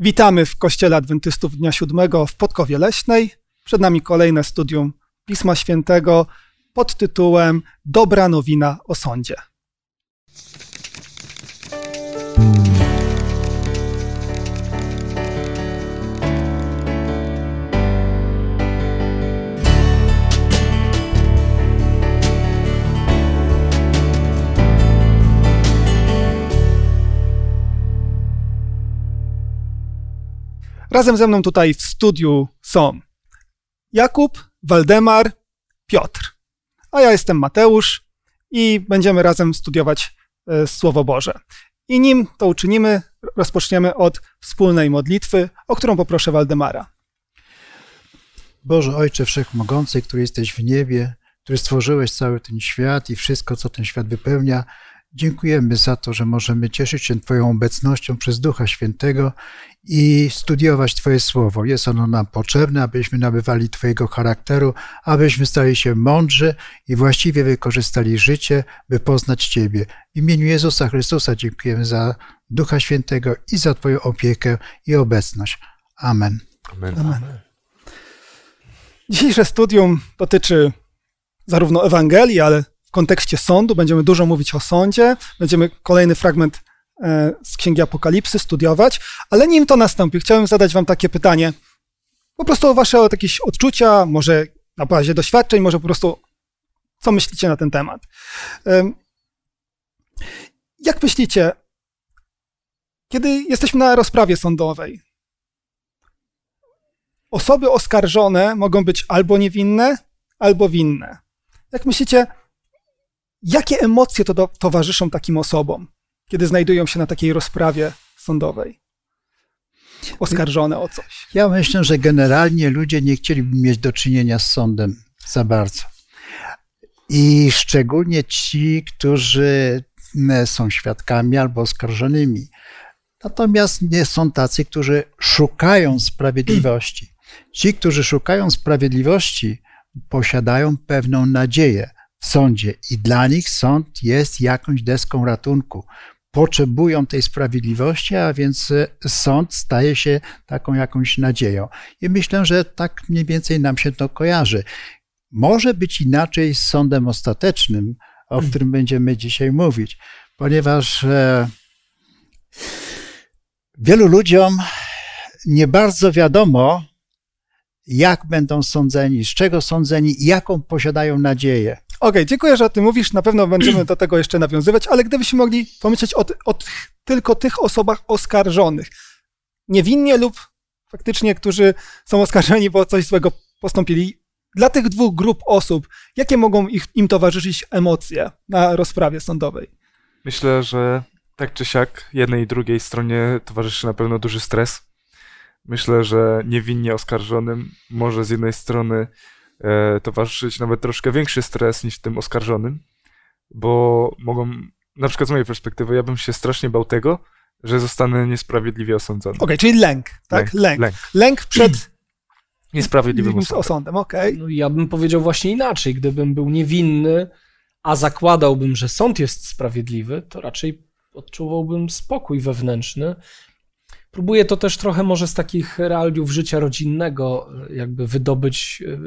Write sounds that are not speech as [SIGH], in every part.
Witamy w Kościele Adwentystów Dnia Siódmego w Podkowie Leśnej. Przed nami kolejne studium Pisma Świętego pod tytułem Dobra nowina o sądzie. Razem ze mną tutaj w studiu są Jakub, Waldemar, Piotr. A ja jestem Mateusz i będziemy razem studiować e, Słowo Boże. I nim to uczynimy, rozpoczniemy od wspólnej modlitwy, o którą poproszę Waldemara. Boże Ojcze Wszechmogący, który jesteś w niebie, który stworzyłeś cały ten świat i wszystko, co ten świat wypełnia, Dziękujemy za to, że możemy cieszyć się Twoją obecnością przez Ducha Świętego i studiować Twoje słowo. Jest ono nam potrzebne, abyśmy nabywali Twojego charakteru, abyśmy stali się mądrzy i właściwie wykorzystali życie, by poznać Ciebie. W imieniu Jezusa Chrystusa dziękujemy za Ducha Świętego i za Twoją opiekę i obecność. Amen. Amen. Amen. Dzisiejsze studium dotyczy zarówno Ewangelii, ale w kontekście sądu. Będziemy dużo mówić o sądzie, będziemy kolejny fragment e, z Księgi Apokalipsy studiować, ale nim to nastąpi, chciałem zadać wam takie pytanie. Po prostu o wasze jakieś odczucia, może na bazie doświadczeń, może po prostu co myślicie na ten temat. Jak myślicie, kiedy jesteśmy na rozprawie sądowej, osoby oskarżone mogą być albo niewinne, albo winne. Jak myślicie, Jakie emocje to do, towarzyszą takim osobom, kiedy znajdują się na takiej rozprawie sądowej? Oskarżone o coś. Ja myślę, że generalnie ludzie nie chcieliby mieć do czynienia z sądem za bardzo. I szczególnie ci, którzy są świadkami albo oskarżonymi. Natomiast nie są tacy, którzy szukają sprawiedliwości. Ci, którzy szukają sprawiedliwości, posiadają pewną nadzieję w sądzie i dla nich sąd jest jakąś deską ratunku. Potrzebują tej sprawiedliwości, a więc e, sąd staje się taką jakąś nadzieją. I myślę, że tak mniej więcej nam się to kojarzy. Może być inaczej z sądem ostatecznym, o hmm. którym będziemy dzisiaj mówić, ponieważ e, wielu ludziom nie bardzo wiadomo, jak będą sądzeni, z czego sądzeni i jaką posiadają nadzieję. Okay, dziękuję, że o tym mówisz. Na pewno będziemy do tego jeszcze nawiązywać, ale gdybyśmy mogli pomyśleć o, o tylko tych osobach oskarżonych, niewinnie lub faktycznie, którzy są oskarżeni, bo coś złego postąpili. Dla tych dwóch grup osób, jakie mogą ich, im towarzyszyć emocje na rozprawie sądowej? Myślę, że tak czy siak jednej i drugiej stronie towarzyszy na pewno duży stres. Myślę, że niewinnie oskarżonym może z jednej strony towarzyszyć nawet troszkę większy stres niż tym oskarżonym, bo mogą, na przykład z mojej perspektywy, ja bym się strasznie bał tego, że zostanę niesprawiedliwie osądzony. Okej, okay, czyli lęk, tak? Lęk. Lęk, lęk przed [CLEARS THROAT] niesprawiedliwym osądem. osądem okej. Okay. No, ja bym powiedział właśnie inaczej. Gdybym był niewinny, a zakładałbym, że sąd jest sprawiedliwy, to raczej odczuwałbym spokój wewnętrzny Próbuję to też trochę może z takich realiów życia rodzinnego, jakby wydobyć e,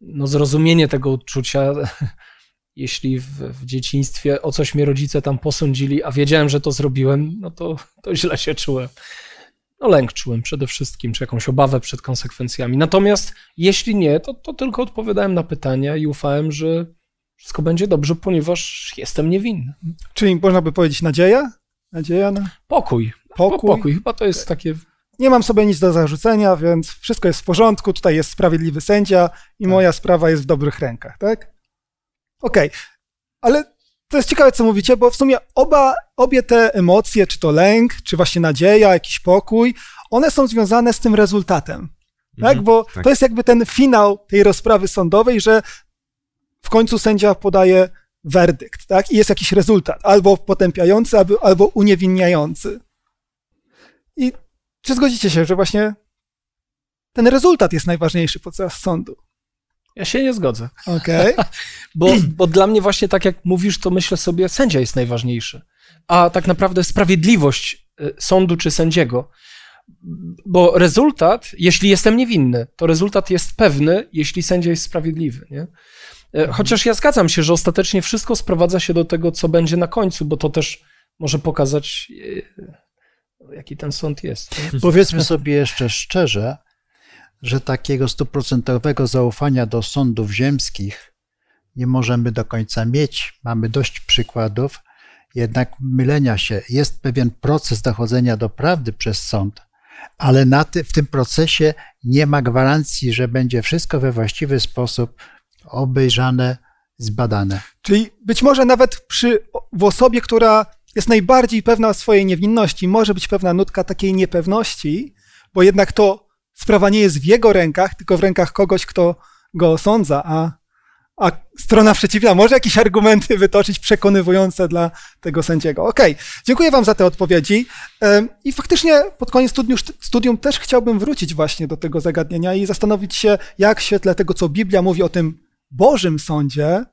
no, zrozumienie tego odczucia. [LAUGHS] Jeśli w, w, dzieciństwie o coś mnie rodzice tam posądzili, a wiedziałem, że to zrobiłem, no to, to źle się czułem. No lęk czułem przede wszystkim, czy jakąś obawę przed konsekwencjami. Natomiast jeśli nie, to, to tylko odpowiadałem na pytania i ufałem, że wszystko będzie dobrze, ponieważ jestem niewinny. Czyli można by powiedzieć nadzieja? Nadzieja na... Pokój. Pokój. Pokój. Chyba to jest takie. Nie mam sobie nic do zarzucenia, więc wszystko jest w porządku. Tutaj jest sprawiedliwy sędzia i tak. moja sprawa jest w dobrych rękach, tak? Okej, okay. ale to jest ciekawe, co mówicie, bo w sumie oba, obie te emocje, czy to lęk, czy właśnie nadzieja, jakiś pokój, one są związane z tym rezultatem. Tak? Mhm, bo tak. to jest jakby ten finał tej rozprawy sądowej, że w końcu sędzia podaje werdykt, tak? I jest jakiś rezultat, albo potępiający, albo, albo uniewinniający. Czy zgodzicie się, że właśnie ten rezultat jest najważniejszy podczas sądu? Ja się nie zgodzę. Okej. Okay. [LAUGHS] bo, bo dla mnie właśnie tak jak mówisz, to myślę sobie, sędzia jest najważniejszy. A tak naprawdę sprawiedliwość y, sądu czy sędziego bo rezultat, jeśli jestem niewinny, to rezultat jest pewny, jeśli sędzia jest sprawiedliwy. Nie? E, chociaż ja zgadzam się, że ostatecznie wszystko sprowadza się do tego, co będzie na końcu, bo to też może pokazać, e, jaki ten sąd jest. [LAUGHS] Powiedzmy sobie jeszcze szczerze, że takiego stuprocentowego zaufania do sądów ziemskich nie możemy do końca mieć. Mamy dość przykładów, jednak mylenia się. Jest pewien proces dochodzenia do prawdy przez sąd, ale na ty, w tym procesie nie ma gwarancji, że będzie wszystko we właściwy sposób obejrzane, zbadane. Czyli być może nawet przy, w osobie, która jest najbardziej pewna swojej niewinności, może być pewna nutka takiej niepewności, bo jednak to sprawa nie jest w jego rękach, tylko w rękach kogoś, kto go osądza, a, a strona przeciwna może jakieś argumenty wytoczyć przekonywujące dla tego sędziego. Okej, okay. dziękuję Wam za te odpowiedzi. I faktycznie pod koniec studium, studium też chciałbym wrócić właśnie do tego zagadnienia i zastanowić się, jak w świetle tego, co Biblia mówi o tym Bożym sądzie,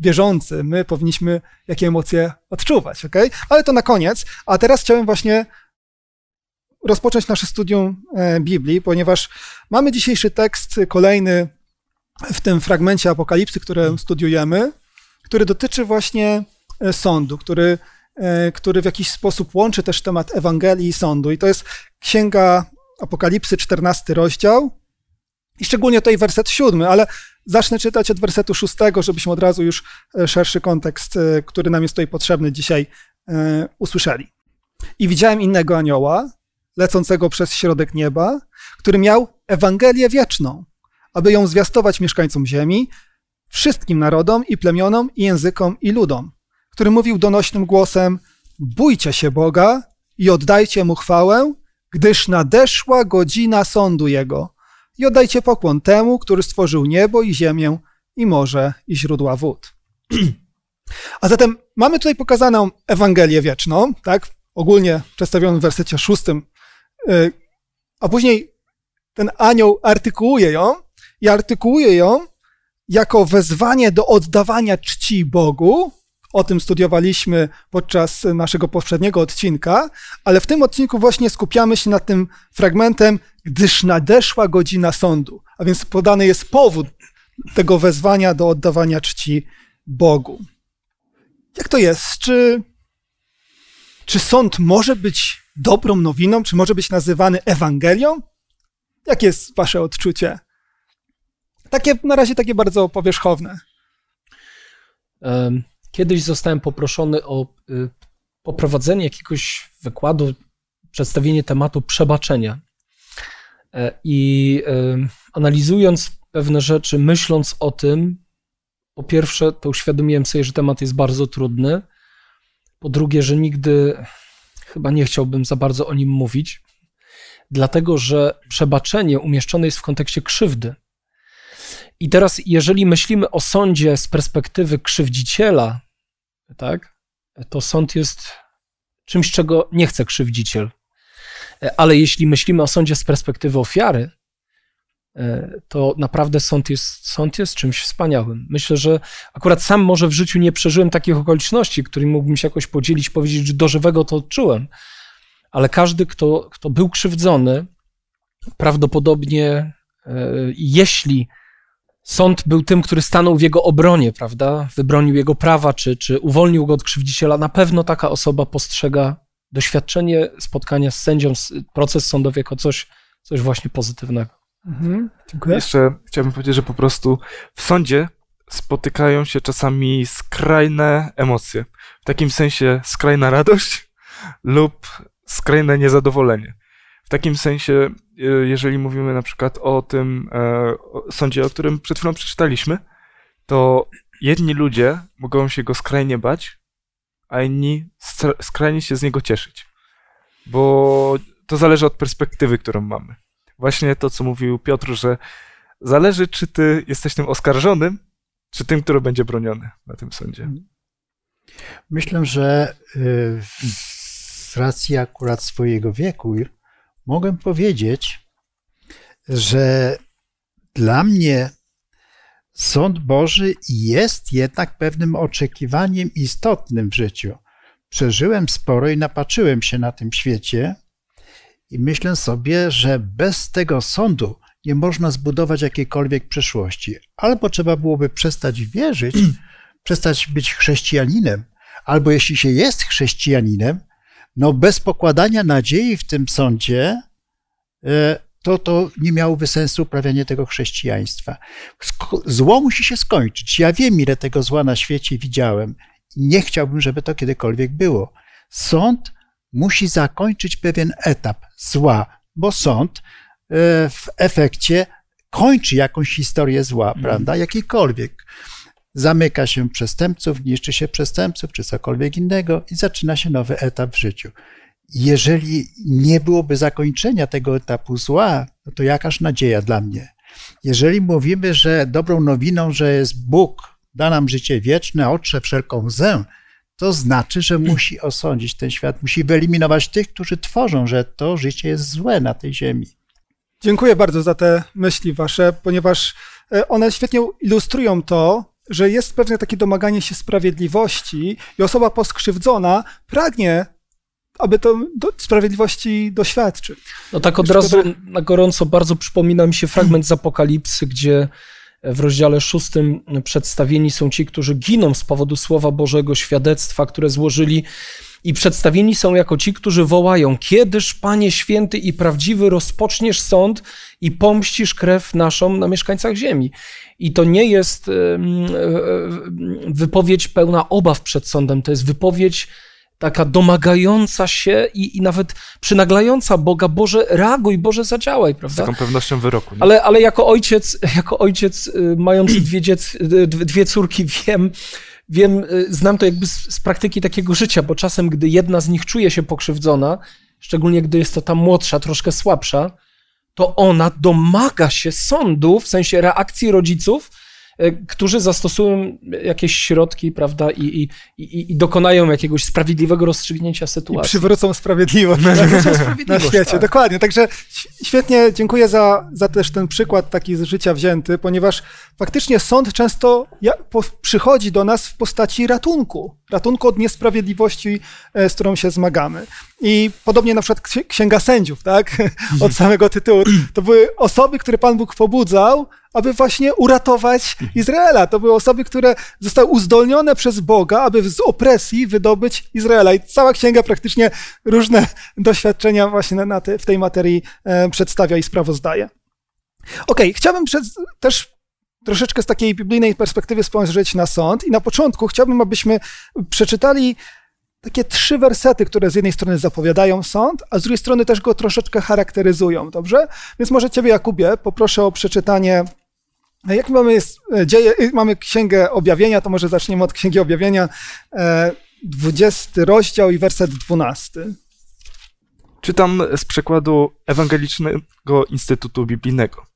wierzący, my powinniśmy jakie emocje odczuwać, ok? Ale to na koniec. A teraz chciałem właśnie rozpocząć nasze studium e, Biblii, ponieważ mamy dzisiejszy tekst, kolejny w tym fragmencie Apokalipsy, który studiujemy, który dotyczy właśnie e, sądu, który, e, który w jakiś sposób łączy też temat Ewangelii i sądu. I to jest Księga Apokalipsy, 14 rozdział. I szczególnie tutaj werset siódmy, ale zacznę czytać od wersetu szóstego, żebyśmy od razu już szerszy kontekst, który nam jest tutaj potrzebny dzisiaj, usłyszeli. I widziałem innego anioła, lecącego przez środek nieba, który miał Ewangelię wieczną, aby ją zwiastować mieszkańcom ziemi, wszystkim narodom i plemionom i językom i ludom, który mówił donośnym głosem: Bójcie się Boga i oddajcie mu chwałę, gdyż nadeszła godzina sądu jego. I oddajcie pokłon temu, który stworzył niebo i ziemię, i morze, i źródła wód. [CLEARS THROAT] A zatem mamy tutaj pokazaną Ewangelię wieczną, tak? Ogólnie przedstawioną w wersecie szóstym E, a później ten anioł artykułuje ją i artykułuje ją jako wezwanie do oddawania czci Bogu. O tym studiowaliśmy podczas naszego poprzedniego odcinka, ale w tym odcinku właśnie skupiamy się nad tym fragmentem, gdyż nadeszła godzina sądu. A więc podany jest powód tego wezwania do oddawania czci Bogu. Jak to jest? Czy, czy sąd może być dobrą nowiną? Czy może być nazywany Ewangelią? Jakie jest wasze odczucie? Takie na razie takie bardzo powierzchowne. Kiedyś zostałem poproszony o y, poprowadzenie jakiegoś wykładu, przedstawienie tematu przebaczenia. E, I analizując pewne rzeczy, myśląc o tym, po pierwsze, to uświadomiłem sobie, że temat jest bardzo trudny. Po drugie, że nigdy chyba nie chciałbym za bardzo o nim mówić, dlatego że przebaczenie umieszczone jest w kontekście krzywdy. I teraz, jeżeli myślimy o sądzie z perspektywy krzywdziciela, tak, to sąd jest czymś, czego nie chce krzywdziciel. Ale jeśli myślimy o sądzie z perspektywy ofiary, to naprawdę sąd jest, sąd jest czymś wspaniałym. Myślę, że akurat sam może w życiu nie przeżyłem takich okoliczności, którymi mógłbym się jakoś podzielić, powiedzieć, że do żywego to odczułem. Ale każdy, kto, kto był krzywdzony, prawdopodobnie, e, jeśli sąd był tym, który stanął w jego obronie, prawda, wybronił jego prawa, czy, czy uwolnił go od krzywdziciela, na pewno taka osoba postrzega doświadczenie spotkania z sędzią, proces sądowy jako coś, coś właśnie pozytywnego. Mhm, dziękuję. Jeszcze chciałbym powiedzieć, że po prostu w sądzie spotykają się czasami skrajne emocje. W takim sensie skrajna radość [LAUGHS] lub skrajne niezadowolenie. W takim sensie, jeżeli mówimy na przykład o tym e, sądzie, o którym przed chwilą przeczytaliśmy, to jedni ludzie mogą się go skrajnie bać, a inni skrajnie się z niego cieszyć. Bo to zależy od perspektywy, którą mamy właśnie to, co mówił Piotr, że zależy, czy ty jesteś tym oskarżonym, czy tym, który będzie broniony na tym sądzie. Myślę, że y, z racji akurat swojego wieku mogę powiedzieć, że dla mnie sąd Boży jest jednak pewnym oczekiwaniem istotnym w życiu. Przeżyłem sporo i napatrzyłem się na tym świecie I myślę sobie, że bez tego sądu nie można zbudować jakiejkolwiek przyszłości. Albo trzeba byłoby przestać wierzyć, [CLEARS THROAT] przestać być chrześcijaninem, albo jeśli się jest chrześcijaninem, no bez pokładania nadziei w tym sądzie, e, to to nie miałoby sensu uprawianie tego chrześcijaństwa. Zło musi się skończyć. Ja wiem, ile tego zła na świecie widziałem. Nie chciałbym, żeby to kiedykolwiek było. Sąd musi zakończyć pewien etap zła, bo sąd e, w efekcie kończy jakąś historię zła, mm. prawda? Jakiejkolwiek. Zamyka się przestępców, niszczy się przestępców, czy cokolwiek innego i zaczyna się nowy etap w życiu. Jeżeli nie byłoby zakończenia tego etapu zła, no to jakaż nadzieja dla mnie. Jeżeli mówimy, że dobrą nowiną, że jest Bóg, da nam życie wieczne, otrze wszelką łzę, to znaczy, że musi osądzić ten świat, musi wyeliminować tych, którzy tworzą, że to życie jest złe na tej ziemi. Dziękuję bardzo za te myśli wasze, ponieważ e, one świetnie ilustrują to, że jest pewne takie domaganie się sprawiedliwości i osoba poskrzywdzona pragnie, aby to do sprawiedliwości doświadczyć. No tak od razu na gorąco bardzo przypomina mi się fragment z Apokalipsy, gdzie w rozdziale szóstym przedstawieni są ci, którzy giną z powodu Słowa Bożego, świadectwa, które złożyli i przedstawieni są jako ci, którzy wołają: Kiedyż, Panie święty i prawdziwy, rozpoczniesz sąd i pomścisz krew naszą na mieszkańcach ziemi? I to nie jest wypowiedź pełna obaw przed sądem, to jest wypowiedź taka domagająca się i, i nawet przynaglająca Boga, Boże, reaguj, Boże, zadziałaj, prawda? Z taką pewnością wyroku. Nie? Ale, ale jako ojciec, jako ojciec y, mający dwie, dziec, y, dwie córki, wiem, wiem, y, znam to jakby z, z praktyki takiego życia, bo czasem, gdy jedna z nich czuje się pokrzywdzona, szczególnie gdy jest to ta młodsza, troszkę słabsza, to ona domaga się sądu, w sensie reakcji rodziców, którzy zastosują jakieś środki, prawda, i, i, i, i dokonają jakiegoś sprawiedliwego rozstrzygnięcia sytuacji. I przywrócą sprawiedliwość, przywrócą sprawiedliwość na świecie. Tak. Dokładnie. Także świetnie dziękuję za, za też ten przykład taki z życia wzięty, ponieważ faktycznie sąd często przychodzi do nas w postaci ratunku. Ratunku od niesprawiedliwości, e, z którą się zmagamy. I podobnie na przykład Księga Sędziów, tak? [LAUGHS] Od samego tytułu. To były osoby, które Pan Bóg pobudzał, aby właśnie uratować Izraela. To były osoby, które zostały uzdolnione przez Boga, aby z opresji wydobyć Izraela. I cała księga praktycznie różne [LAUGHS] doświadczenia właśnie na te, w tej materii e, przedstawia i sprawozdaje. Okej, okay, chciałbym też troszeczkę z takiej biblijnej perspektywy spojrzeć na sąd i na początku chciałbym, abyśmy przeczytali takie trzy wersety, które z jednej strony zapowiadają sąd, a z drugiej strony też go troszeczkę charakteryzują, dobrze? Więc może ciebie, Jakubie, poproszę o przeczytanie jak mamy, dzieje, y, mamy Księgę Objawienia, to może zaczniemy od Księgi Objawienia, 20 e, rozdział i werset 12. Czytam z przekładu Ewangelicznego Instytutu Biblijnego.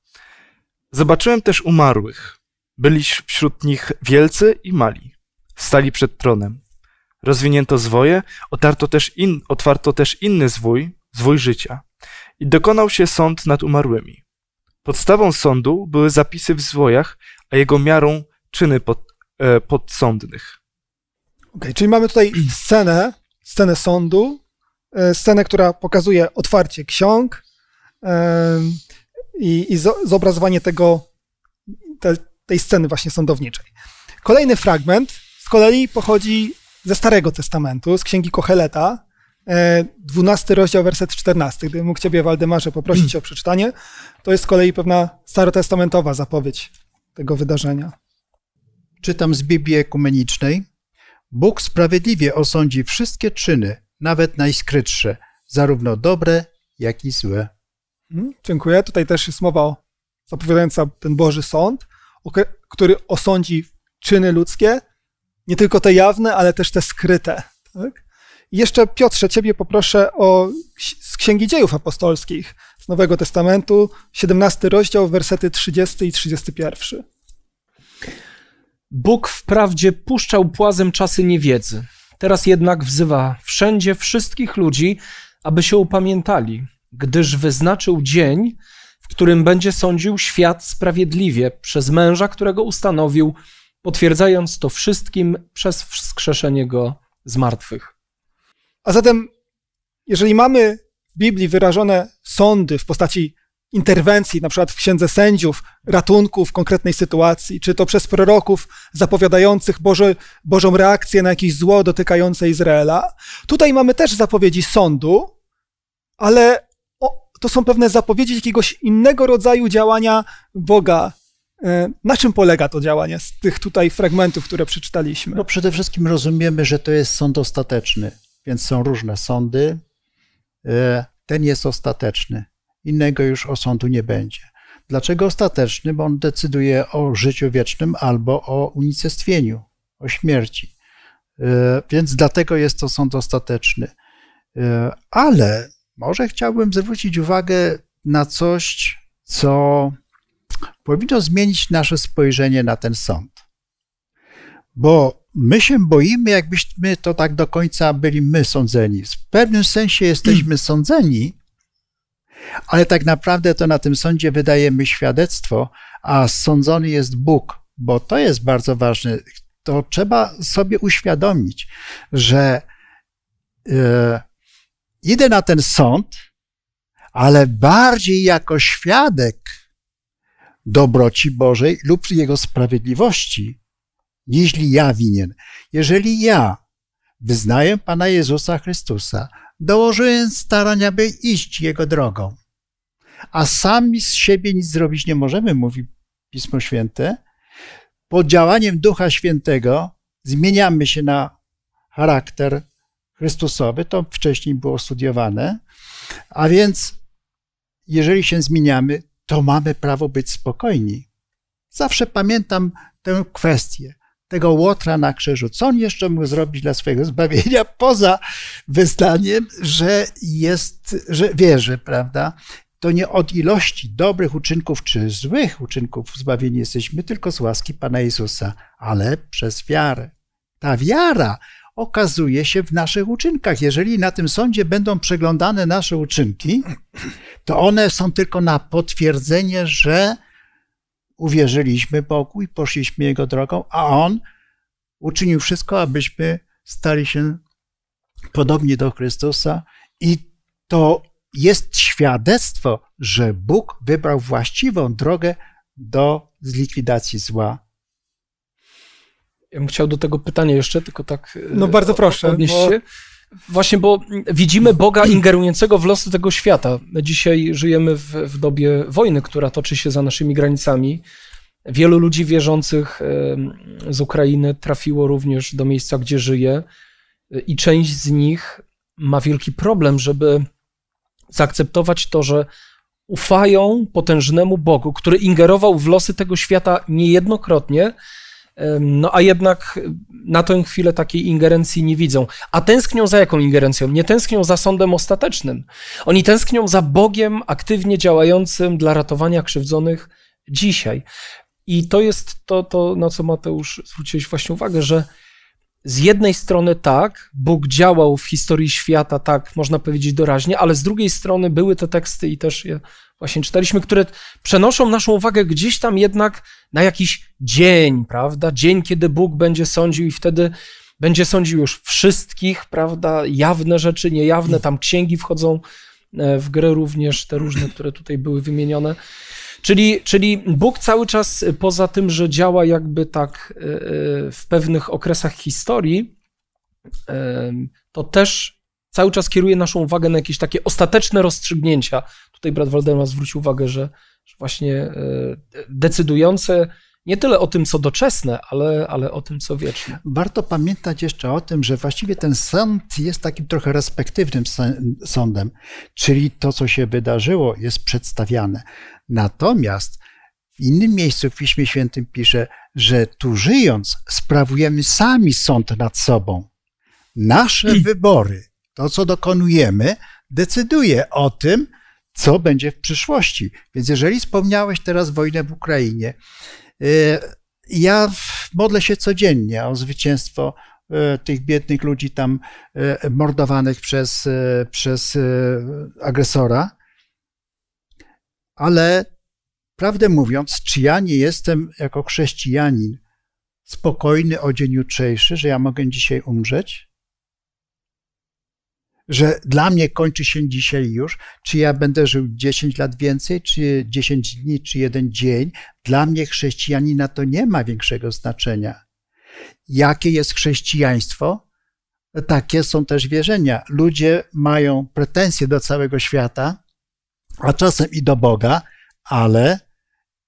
Zobaczyłem też umarłych. Byli wśród nich wielcy i mali. Stali przed tronem. Rozwinięto zwoje, otarto też in, otwarto też inny zwój, zwój życia. I dokonał się sąd nad umarłymi. Podstawą sądu były zapisy w zwojach, a jego miarą czyny pod, e, podsądnych. Okay, czyli mamy tutaj scenę, scenę sądu, e, scenę, która pokazuje otwarcie ksiąg e, i, i zobrazowanie tego, te, tej sceny właśnie sądowniczej. Kolejny fragment z kolei pochodzi ze Starego Testamentu, z Księgi Kocheleta, 12 rozdział, werset 14. Gdybym mógł Ciebie, Waldemarze, poprosić o przeczytanie, to jest z kolei pewna starotestamentowa zapowiedź tego wydarzenia. Czytam z Biblii Ekumenicznej. Bóg sprawiedliwie osądzi wszystkie czyny, nawet najskrytsze, zarówno dobre, jak i złe. Hmm, dziękuję. Tutaj też jest mowa zapowiadająca ten Boży Sąd, który osądzi czyny ludzkie, nie tylko te jawne, ale też te skryte. Tak? Jeszcze Piotrze, ciebie poproszę o z Księgi Dziejów Apostolskich z Nowego Testamentu, 17 rozdział, wersety 30 i 31. Bóg wprawdzie puszczał płazem czasy niewiedzy. Teraz jednak wzywa wszędzie wszystkich ludzi, aby się upamiętali, gdyż wyznaczył dzień, w którym będzie sądził świat sprawiedliwie przez męża, którego ustanowił, potwierdzając to wszystkim przez wskrzeszenie go z martwych. A zatem, jeżeli mamy w Biblii wyrażone sądy w postaci interwencji, na przykład w księdze sędziów, ratunku w konkretnej sytuacji, czy to przez proroków zapowiadających Boże, Bożą reakcję na jakieś zło dotykające Izraela. Tutaj mamy też zapowiedzi sądu, ale to są pewne zapowiedzi jakiegoś innego rodzaju działania Boga. E, na czym polega to działanie z tych tutaj fragmentów, które przeczytaliśmy? No przede wszystkim rozumiemy, że to jest sąd ostateczny, więc są różne sądy. E, ten jest ostateczny. Innego już osądu nie będzie. Dlaczego ostateczny? Bo on decyduje o życiu wiecznym albo o unicestwieniu, o śmierci. E, więc dlatego jest to sąd ostateczny. Ale może chciałbym zwrócić uwagę na coś, co powinno zmienić nasze spojrzenie na ten sąd. Bo my się boimy, jakbyśmy to tak do końca byli my sądzeni. W pewnym sensie jesteśmy sądzeni, ale tak naprawdę to na tym sądzie wydajemy świadectwo, a sądzony jest Bóg, bo to jest bardzo ważne. To trzeba sobie uświadomić, że yy, idę na ten sąd, ale bardziej jako świadek dobroci Bożej lub Jego sprawiedliwości, niźli ja winien. Jeżeli ja wyznaję Pana Jezusa Chrystusa, dołożyłem starania, by iść Jego drogą, a sami z siebie nic zrobić nie możemy, mówi Pismo Święte, pod działaniem Ducha Świętego zmieniamy się na charakter Chrystusowy, to wcześniej było studiowane, a więc jeżeli się zmieniamy, to mamy prawo być spokojni. Zawsze pamiętam tę kwestię tego łotra na krzyżu. Co on jeszcze mógł zrobić dla swojego zbawienia, [LAUGHS] poza wyznaniem, że jest, że wierzy, prawda? To nie od ilości dobrych uczynków czy złych uczynków zbawieni jesteśmy, tylko z łaski Pana Jezusa, ale przez wiarę. Ta wiara okazuje się w naszych uczynkach. Jeżeli na tym sądzie będą przeglądane nasze uczynki, to one są tylko na potwierdzenie, że uwierzyliśmy Bogu i poszliśmy Jego drogą, a On uczynił wszystko, abyśmy stali się podobni do Chrystusa i to jest świadectwo, że Bóg wybrał właściwą drogę do zlikwidacji zła ja bym chciał do tego pytania jeszcze, tylko tak. No bardzo proszę. Odnieść bo... Właśnie, bo widzimy Boga ingerującego w losy tego świata. Dzisiaj żyjemy w, w dobie wojny, która toczy się za naszymi granicami. Wielu ludzi wierzących z Ukrainy trafiło również do miejsca, gdzie żyje, i część z nich ma wielki problem, żeby zaakceptować to, że ufają potężnemu Bogu, który ingerował w losy tego świata niejednokrotnie, no a jednak na tę chwilę takiej ingerencji nie widzą. A tęsknią za jaką ingerencją? Nie tęsknią za sądem ostatecznym. Oni tęsknią za Bogiem aktywnie działającym dla ratowania krzywdzonych dzisiaj. I to jest to, to na co Mateusz zwróciłeś właśnie uwagę, że z jednej strony tak, Bóg działał w historii świata, tak, można powiedzieć doraźnie, ale z drugiej strony były te teksty i też je właśnie czytaliśmy, które przenoszą naszą uwagę gdzieś tam jednak na jakiś dzień, prawda? Dzień, kiedy Bóg będzie sądził i wtedy będzie sądził już wszystkich, prawda? Jawne rzeczy, niejawne, tam księgi wchodzą e, w grę również, te różne, które tutaj były wymienione. Czyli, czyli Bóg cały czas, poza tym, że działa jakby tak e, e, w pewnych okresach historii, to też cały czas kieruje naszą uwagę na jakieś takie ostateczne rozstrzygnięcia. Tutaj brat Waldemar zwrócił uwagę, że, że właśnie decydujące nie tyle o tym, co doczesne, ale, ale o tym, co wieczne. Warto pamiętać jeszcze o tym, że właściwie ten sąd jest takim trochę respektywnym sądem, czyli to, co się wydarzyło, jest przedstawiane. Natomiast w innym miejscu w Piśmie Świętym pisze, że tu żyjąc, sprawujemy sami sąd nad sobą. Nasze [CLEARS THROAT] wybory, to, co dokonujemy, decyduje o tym, co będzie w przyszłości. Więc jeżeli wspomniałeś teraz wojnę w Ukrainie, ja modlę się codziennie o zwycięstwo y, tych biednych ludzi tam y, mordowanych przez, przez agresora, ale prawdę mówiąc, czy ja nie jestem jako chrześcijanin spokojny o dzień jutrzejszy, że ja mogę dzisiaj umrzeć? Że dla mnie kończy się dzisiaj już, czy ja będę żył 10 lat więcej, czy 10 dni, czy jeden dzień. Dla mnie chrześcijanina to nie ma większego znaczenia. Jakie jest chrześcijaństwo? Takie są też wierzenia. Ludzie mają pretensje do całego świata, a czasem i do Boga, ale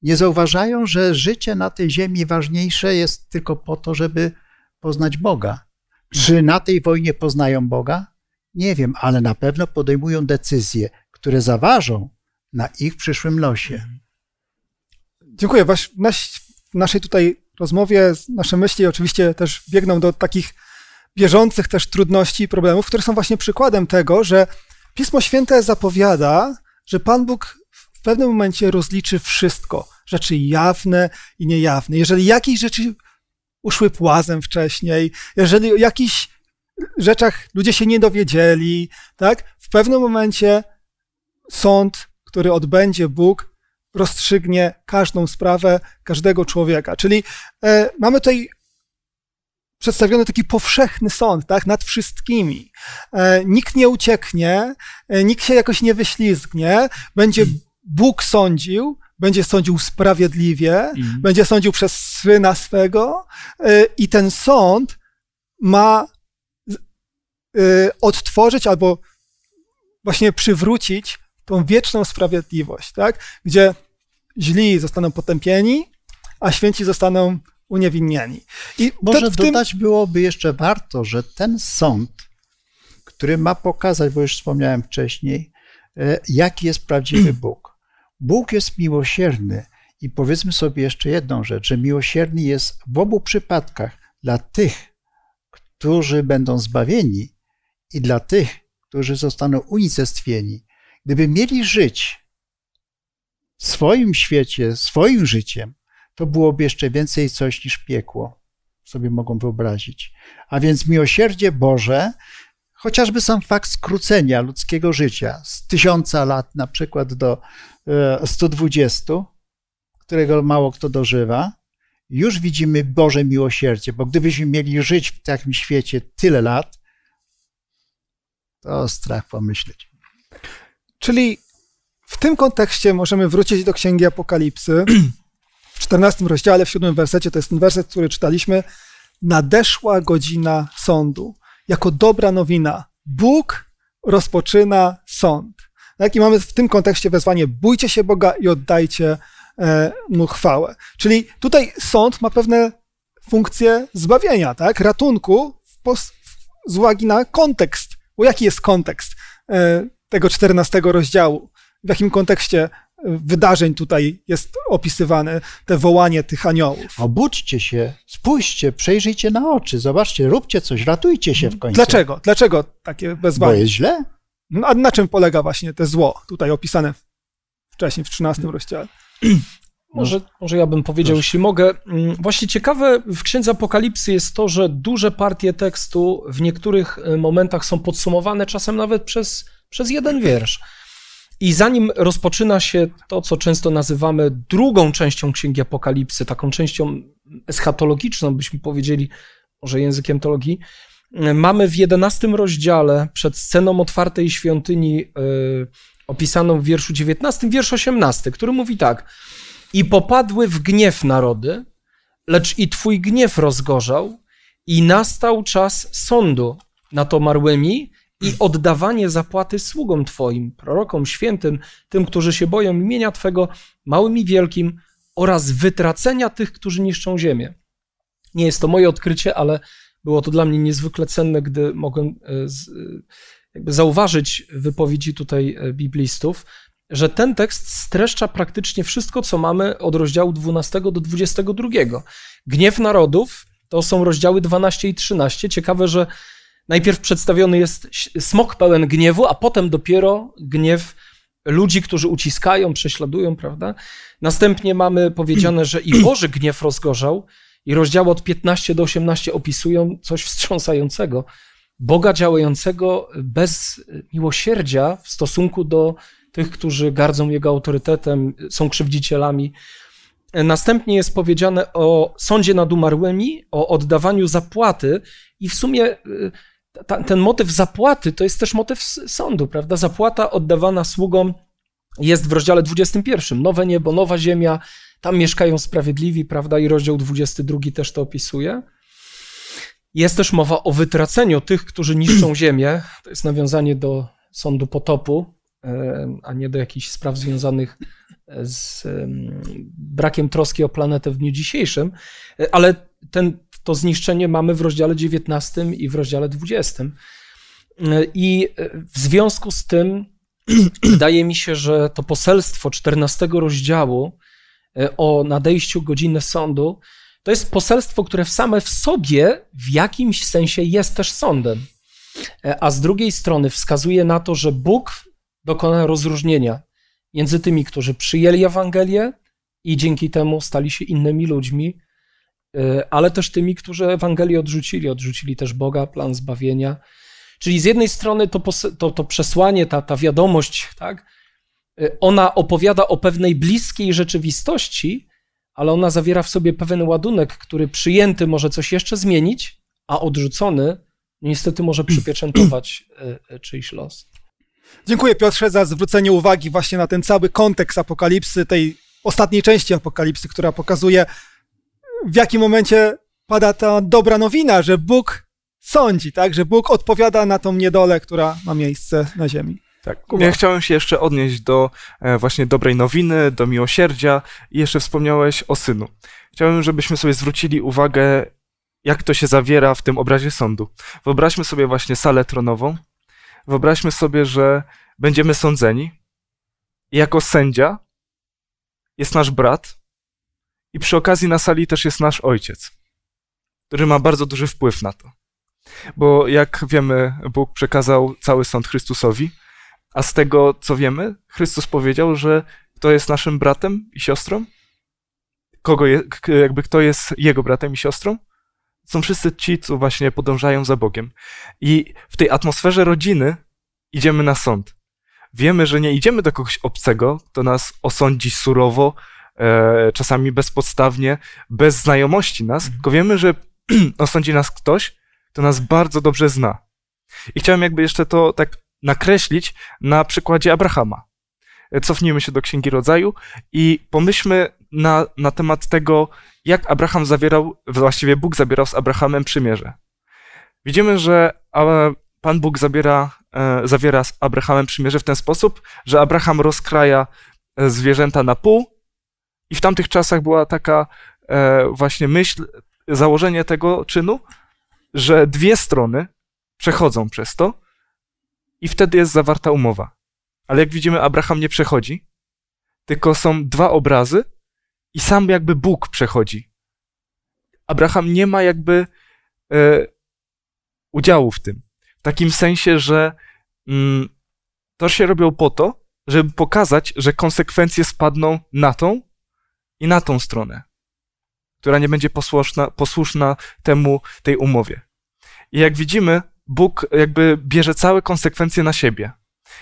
nie zauważają, że życie na tej ziemi ważniejsze jest tylko po to, żeby poznać Boga. Czy na tej wojnie poznają Boga? Nie wiem, ale na pewno podejmują decyzje, które zaważą na ich przyszłym losie. Dziękuję. W naszej tutaj rozmowie nasze myśli oczywiście też biegną do takich bieżących też trudności i problemów, które są właśnie przykładem tego, że Pismo Święte zapowiada, że Pan Bóg w pewnym momencie rozliczy wszystko, rzeczy jawne i niejawne. Jeżeli jakieś rzeczy uszły płazem wcześniej, jeżeli o jakichś rzeczach ludzie się nie dowiedzieli, tak? W pewnym momencie sąd, który odbędzie Bóg, rozstrzygnie każdą sprawę każdego człowieka. Czyli e, mamy tutaj przedstawiony taki powszechny sąd, tak, nad wszystkimi. E, nikt nie ucieknie, e, nikt się jakoś nie wyślizgnie, będzie Bóg sądził, będzie sądził sprawiedliwie, mm. będzie sądził przez syna swego e, i ten sąd ma odtworzyć albo właśnie przywrócić tą wieczną sprawiedliwość, tak? gdzie źli zostaną potępieni, a święci zostaną uniewinnieni. I Może tym... dodać byłoby jeszcze warto, że ten sąd, który ma pokazać, bo już wspomniałem wcześniej, e, jaki jest prawdziwy [CLEARS THROAT] Bóg. Bóg jest miłosierny i powiedzmy sobie jeszcze jedną rzecz, że miłosierny jest w obu przypadkach dla tych, którzy będą zbawieni i dla tych, którzy zostaną unicestwieni. Gdyby mieli żyć w swoim świecie, swoim życiem, to byłoby jeszcze więcej coś niż piekło, sobie mogą wyobrazić. A więc miłosierdzie Boże, chociażby sam fakt skrócenia ludzkiego życia z tysiąca lat na przykład do 120, e, którego mało kto dożywa, już widzimy Boże miłosierdzie, bo gdybyśmy mieli żyć w takim świecie tyle lat, to strach pomyśleć. Czyli w tym kontekście możemy wrócić do Księgi Apokalipsy. W 14 rozdziale, w 7 wersecie, to jest ten werset, który czytaliśmy. Nadeszła godzina sądu. Jako dobra nowina. Bóg rozpoczyna sąd. Tak? I mamy w tym kontekście wezwanie: bójcie się Boga i oddajcie e, mu chwałę. Czyli tutaj sąd ma pewne funkcje zbawienia, tak? ratunku w, z uwagi na kontekst. Bo jaki jest kontekst e, tego 14 rozdziału? w jakim kontekście e, wydarzeń tutaj jest opisywane, te wołanie tych aniołów. Obudźcie się, spójrzcie, przejrzyjcie na oczy, zobaczcie, róbcie coś, ratujcie się w końcu. Dlaczego? Dlaczego takie wezwanie? Bo jest źle? No, a na czym polega właśnie te zło, tutaj opisane wcześniej w 13 rozdziale? Może, może ja bym powiedział, jeśli mogę. Mm, właśnie ciekawe w Księdze Apokalipsy jest to, że duże partie tekstu w niektórych e, momentach są podsumowane czasem nawet przez, przez jeden wiersz. I zanim rozpoczyna się to, co często nazywamy drugą częścią Księgi Apokalipsy, taką częścią eschatologiczną, byśmy powiedzieli, może językiem teologii, mamy w jedenastym rozdziale przed sceną otwartej świątyni yy, opisaną w wierszu 19, wiersz 18, który mówi tak: I popadły w gniew narody, lecz i twój gniew rozgorzał, i nastał czas sądu nad omarłymi i oddawanie zapłaty sługom Twoim, prorokom, świętym, tym, którzy się boją imienia Twego, małym i wielkim, oraz wytracenia tych, którzy niszczą ziemię. Nie jest to moje odkrycie, ale było to dla mnie niezwykle cenne, gdy mogłem e, jakby zauważyć wypowiedzi tutaj e, biblistów, że ten tekst streszcza praktycznie wszystko, co mamy od rozdziału 12 do 22. Gniew narodów to są rozdziały 12 i 13. Ciekawe, że najpierw przedstawiony jest smok pełen gniewu, a potem dopiero gniew ludzi, którzy uciskają, prześladują, prawda? Następnie mamy powiedziane, że i Boży gniew rozgorzał i rozdziały od 15 do 18 opisują coś wstrząsającego. Boga działającego bez miłosierdzia w stosunku do tych, którzy gardzą Jego autorytetem, są krzywdzicielami. Następnie jest powiedziane o sądzie nad umarłymi, o oddawaniu zapłaty i w sumie y, ta, ten motyw zapłaty to jest też motyw sądu, prawda? Zapłata oddawana sługom jest w rozdziale 21. Nowe niebo, nowa ziemia, tam mieszkają sprawiedliwi, prawda? I rozdział 22 też to opisuje. Jest też mowa o wytraceniu tych, którzy niszczą ziemię. To jest nawiązanie do sądu potopu, a nie do jakichś spraw związanych z brakiem troski o planetę w dniu dzisiejszym. E, ale ten, to zniszczenie mamy w rozdziale 19 i w rozdziale 20. E, I w związku z tym [CLEARS THROAT] wydaje mi się, że to poselstwo 14 rozdziału o nadejściu godziny sądu to jest poselstwo, które same w sobie w jakimś sensie jest też sądem. E, a z drugiej strony wskazuje na to, że Bóg dokona rozróżnienia między tymi, którzy przyjęli Ewangelię i dzięki temu stali się innymi ludźmi, e, ale też tymi, którzy Ewangelię odrzucili, odrzucili też Boga, plan zbawienia. Czyli z jednej strony to, to, to przesłanie, ta, ta wiadomość, tak, e, ona opowiada o pewnej bliskiej rzeczywistości, ale ona zawiera w sobie pewien ładunek, który przyjęty może coś jeszcze zmienić, a odrzucony niestety może [CLEARS THROAT] przypieczętować e, czyjś los. Dziękuję Piotrze za zwrócenie uwagi właśnie na ten cały kontekst apokalipsy, tej ostatniej części apokalipsy, która pokazuje, w jakim momencie pada ta dobra nowina, że Bóg sądzi, tak? Że Bóg odpowiada na tą niedolę, która ma miejsce na ziemi. Tak. Ja chciałem się jeszcze odnieść do e, właśnie dobrej nowiny, do miłosierdzia i jeszcze wspomniałeś o synu. Chciałem, żebyśmy sobie zwrócili uwagę, jak to się zawiera w tym obrazie sądu. Wyobraźmy sobie właśnie salę tronową. Wyobraźmy sobie, że będziemy sądzeni. I jako sędzia jest nasz brat, i przy okazji na sali też jest nasz ojciec, który ma bardzo duży wpływ na to. Bo jak wiemy, Bóg przekazał cały sąd Chrystusowi, a z tego, co wiemy, Chrystus powiedział, że kto jest naszym bratem i siostrą? Kogo je, jakby kto jest jego bratem i siostrą? Są wszyscy ci, co właśnie podążają za Bogiem. I w tej atmosferze rodziny idziemy na sąd. Wiemy, że nie idziemy do kogoś obcego, kto nas osądzi surowo, e, czasami bezpodstawnie, bez znajomości nas, mhm. tylko wiemy, że [CLEARS THROAT] osądzi nas ktoś, kto nas bardzo dobrze zna. I chciałem jakby jeszcze to tak nakreślić na przykładzie Abrahama. Cofnijmy się do Księgi Rodzaju i pomyślmy na, na temat tego, jak Abraham zawierał, właściwie Bóg zabierał z Abrahamem przymierze. Widzimy, że Pan Bóg zabiera, e, zawiera z Abrahamem przymierze w ten sposób, że Abraham rozkraja e, zwierzęta na pół i w tamtych czasach była taka e, właśnie myśl, założenie tego czynu, że dwie strony przechodzą przez to i wtedy jest zawarta umowa. Ale jak widzimy, Abraham nie przechodzi, tylko są dwa obrazy i sam jakby Bóg przechodzi. Abraham nie ma jakby e, udziału w tym. W takim sensie, że mm, to się robią po to, żeby pokazać, że konsekwencje spadną na tą i na tą stronę, która nie będzie posłuszna, posłuszna temu, tej umowie. I jak widzimy, Bóg jakby bierze całe konsekwencje na siebie.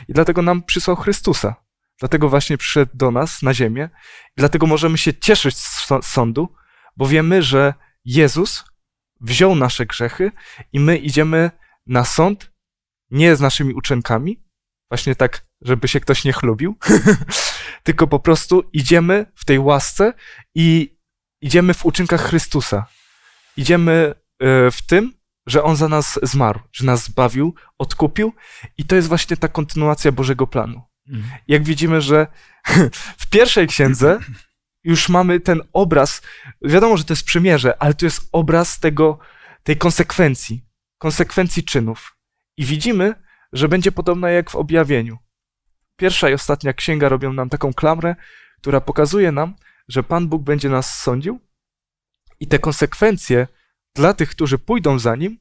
I dlatego nam przysłał Chrystusa. Dlatego właśnie przyszedł do nas na ziemię. I dlatego możemy się cieszyć z sądu, bo wiemy, że Jezus wziął nasze grzechy i my idziemy na sąd nie z naszymi uczynkami, właśnie tak, żeby się ktoś nie chlubił, [LAUGHS] tylko po prostu idziemy w tej łasce i idziemy w uczynkach Chrystusa. Idziemy e, w tym, że On za nas zmarł, że nas zbawił, odkupił i to jest właśnie ta kontynuacja Bożego planu. Mhm. Jak widzimy, że [LAUGHS] w pierwszej księdze już mamy ten obraz, wiadomo, że to jest przymierze, ale to jest obraz tego, tej konsekwencji, konsekwencji czynów. I widzimy, że będzie podobna jak w objawieniu. Pierwsza i ostatnia księga robią nam taką klamrę, która pokazuje nam, że Pan Bóg będzie nas sądził i te konsekwencje dla tych, którzy pójdą za nim,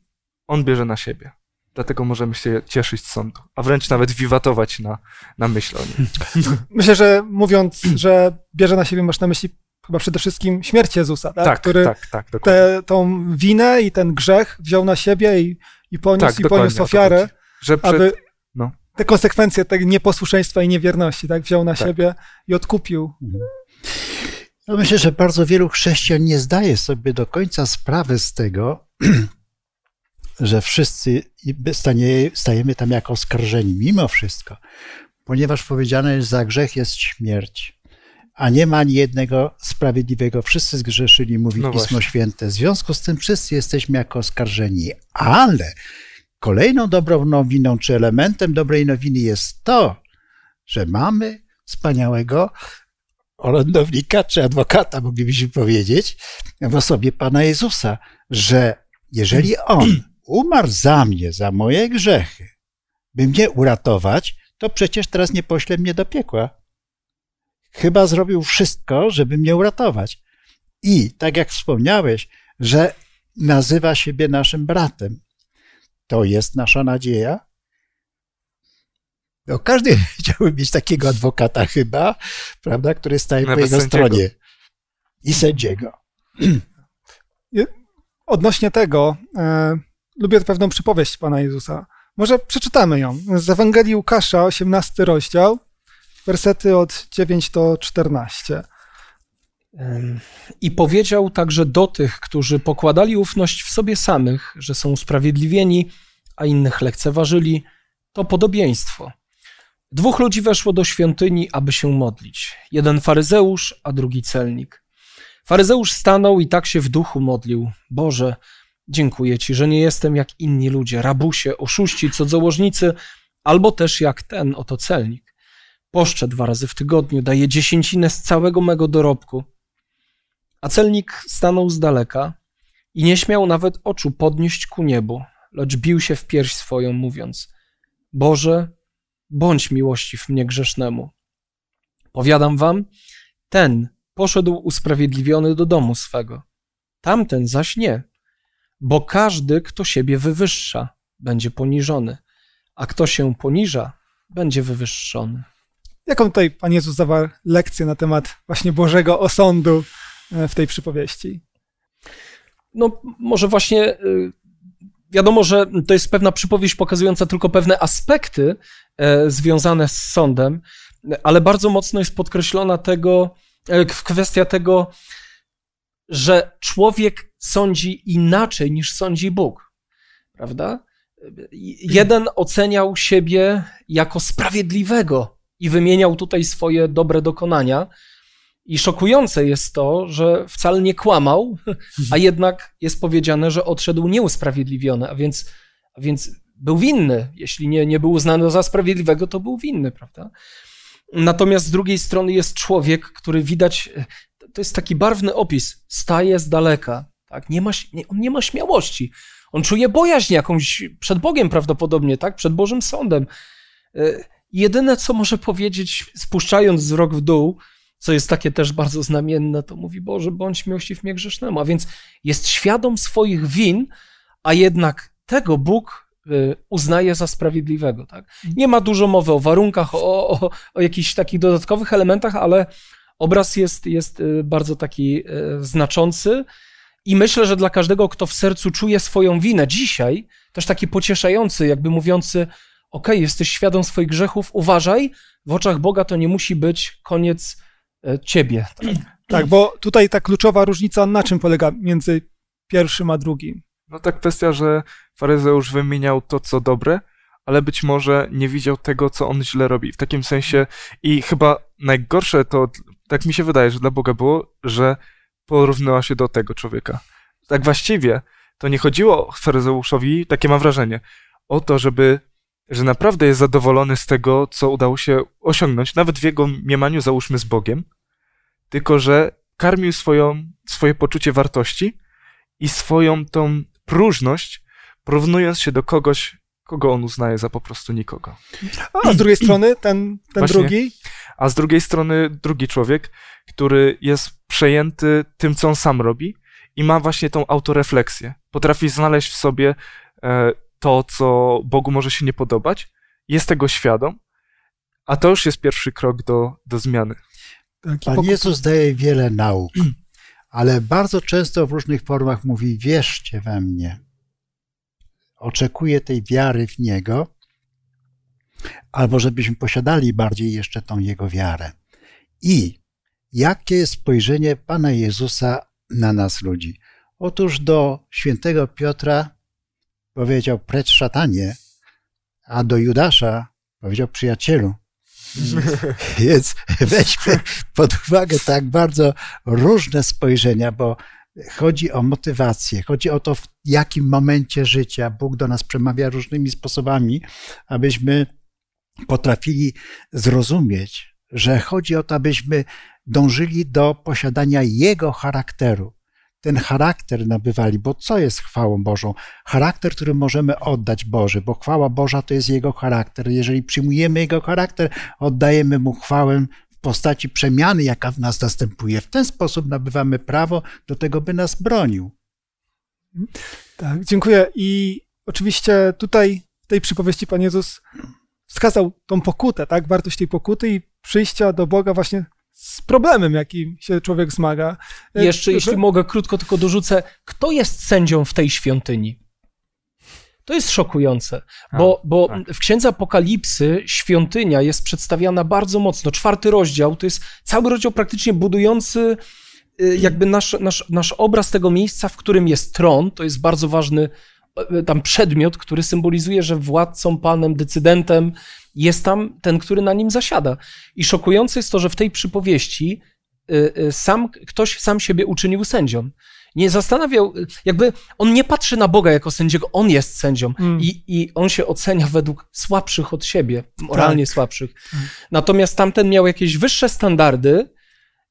on bierze na siebie. Dlatego możemy się cieszyć z sądu, a wręcz nawet wiwatować na, na myśl o nim. [LAUGHS] Myślę, że mówiąc, że bierze na siebie, masz na myśli chyba przede wszystkim śmierć Jezusa, tak? tak który tak, tak, te, tą winę i ten grzech wziął na siebie i, i poniósł, tak, i poniósł ofiarę, że przed, aby no. te konsekwencje tego nieposłuszeństwa i niewierności tak, wziął na tak. siebie i odkupił. Mhm. No myślę, że bardzo wielu chrześcijan nie zdaje sobie do końca sprawy z tego, [CLEARS THROAT] że wszyscy stanie, stajemy tam jako oskarżeni, mimo wszystko, ponieważ powiedziane jest, za grzech jest śmierć, a nie ma ani jednego sprawiedliwego. Wszyscy zgrzeszyli, mówi No Pismo. Święte. W związku z tym wszyscy jesteśmy jako oskarżeni, ale kolejną dobrą nowiną, czy elementem dobrej nowiny jest to, że mamy wspaniałego orędownika, czy adwokata, moglibyśmy powiedzieć, w osobie Pana Jezusa, że jeżeli On umarł za mnie, za moje grzechy, by mnie uratować, to przecież teraz nie pośle mnie do piekła. Chyba zrobił wszystko, żeby mnie uratować. I tak jak wspomniałeś, że nazywa siebie naszym bratem, to jest nasza nadzieja. No, każdy [LAUGHS] chciałby mieć takiego adwokata chyba, prawda, który staje po Nawet jego sędziego. stronie. I sędziego. [CLEARS THROAT] Odnośnie tego, e, lubię pewną przypowieść Pana Jezusa. Może przeczytamy ją. Z Ewangelii Łukasza, 18 rozdział, wersety od 9 do 14. Ym, I powiedział także do tych, którzy pokładali ufność w sobie samych, że są usprawiedliwieni, a innych lekceważyli, to podobieństwo. Dwóch ludzi weszło do świątyni, aby się modlić. Jeden faryzeusz, a drugi celnik. Faryzeusz stanął i tak się w duchu modlił. Boże, dziękuję Ci, że nie jestem jak inni ludzie, rabusie, oszuści, cudzołożnicy, albo też jak ten oto celnik. Poszczę dwa razy w tygodniu, daję dziesięcinę z całego mego dorobku. A celnik stanął z daleka i nie śmiał nawet oczu podnieść ku niebu, lecz bił się w pierś swoją, mówiąc: Boże, bądź miłościw mnie grzesznemu. Powiadam wam, ten poszedł usprawiedliwiony do domu swego, tamten zaś nie, bo każdy, kto siebie wywyższa, będzie poniżony, a kto się poniża, będzie wywyższony. Jaką tutaj Pan Jezus zawarł lekcję na temat właśnie Bożego osądu e, w tej przypowieści? No, może właśnie y, wiadomo, że to jest pewna przypowieść pokazująca tylko pewne aspekty e, związane z sądem, ale bardzo mocno jest podkreślona tego, e, kwestia tego, że człowiek sądzi inaczej niż sądzi Bóg. Prawda? Jeden oceniał siebie jako sprawiedliwego i wymieniał tutaj swoje dobre dokonania. I szokujące jest to, że wcale nie kłamał, a jednak jest powiedziane, że odszedł nieusprawiedliwiony, a więc, a więc był winny. Jeśli nie, nie był uznany za sprawiedliwego, to był winny, prawda? Natomiast z drugiej strony jest człowiek, który widać, to jest taki barwny opis, staje z daleka, tak? nie ma, nie, on nie ma śmiałości. On czuje bojaźń jakąś przed Bogiem prawdopodobnie, tak? Przed Bożym Sądem. Y, Jedyne, co może powiedzieć, spuszczając wzrok w dół, co jest takie też bardzo znamienne, to mówi, Boże, bądź miłościw mnie grzesznemu. A więc jest świadom swoich win, a jednak tego Bóg y, uznaje za sprawiedliwego. Tak? Nie ma dużo mowy o warunkach, o, o, o jakichś takich dodatkowych elementach, ale obraz jest, jest y, bardzo taki y, znaczący i myślę, że dla każdego, kto w sercu czuje swoją winę dzisiaj, też taki pocieszający, jakby mówiący, okej, jesteś świadom swoich grzechów, uważaj, w oczach Boga to nie musi być koniec e, ciebie. Tak? Tak, bo tutaj ta kluczowa różnica na czym polega między pierwszym a drugim? No ta kwestia, że faryzeusz wymieniał to, co dobre, ale być może nie widział tego, co on źle robi. W takim sensie i chyba najgorsze to, tak mi się wydaje, że dla Boga było, że porównała się do tego człowieka. Tak właściwie to nie chodziło faryzeuszowi, takie mam wrażenie, o to, żeby, że naprawdę jest zadowolony z tego, co udało się osiągnąć, nawet w jego mniemaniu, załóżmy, z Bogiem, tylko że karmił swoją, swoje poczucie wartości i swoją tą próżność, porównując się do kogoś, kogo on uznaje za po prostu nikogo. A z drugiej strony ten, ten Właśnie. drugi, A z drugiej strony drugi człowiek, który jest przejęty tym, co on sam robi i ma właśnie tą autorefleksję. Potrafi znaleźć w sobie e, to, co Bogu może się nie podobać, jest tego świadom, a to już jest pierwszy krok do, do zmiany. Pan Jezus daje wiele nauk, ale bardzo często w różnych formach mówi: Wierzcie we mnie. Oczekuję tej wiary w Niego, albo żebyśmy posiadali bardziej jeszcze tą Jego wiarę. I jakie jest spojrzenie Pana Jezusa na nas ludzi? Otóż do świętego Piotra powiedział precz szatanie, a do Judasza powiedział przyjacielu. [LAUGHS] Więc weźmy pod uwagę tak bardzo różne spojrzenia, bo chodzi o motywację, chodzi o to, w jakim momencie życia Bóg do nas przemawia różnymi sposobami, abyśmy potrafili zrozumieć, że chodzi o to, abyśmy dążyli do posiadania Jego charakteru. Ten charakter nabywali, bo co jest chwałą Bożą? Charakter, który możemy oddać Boży, bo chwała Boża to jest Jego charakter. Jeżeli przyjmujemy Jego charakter, oddajemy Mu chwałę w postaci przemiany, jaka w nas następuje. W ten sposób nabywamy prawo do tego, by nas bronił. Tak, dziękuję. I oczywiście tutaj w tej przypowieści Pan Jezus wskazał tą pokutę, tak? Wartość tej pokuty i przyjścia do Boga właśnie z problemem, jakim się człowiek zmaga. E, Jeszcze, że- jeśli mogę, krótko tylko dorzucę, kto jest sędzią w tej świątyni? To jest szokujące, bo, bo tak. w Księdze Apokalipsy świątynia jest przedstawiana bardzo mocno. Czwarty rozdział to jest cały rozdział praktycznie budujący y, jakby nasz, nasz, nasz obraz tego miejsca, w którym jest tron. To jest bardzo ważny tam przedmiot, który symbolizuje, że władcą, panem, decydentem jest tam ten, który na nim zasiada. I szokujące jest to, że w tej przypowieści y, y, sam, ktoś sam siebie uczynił sędzią. Nie zastanawiał, jakby on nie patrzy na Boga jako sędziego, on jest sędzią Mm. i, i on się ocenia według słabszych od siebie, moralnie Tak. słabszych. Natomiast tamten miał jakieś wyższe standardy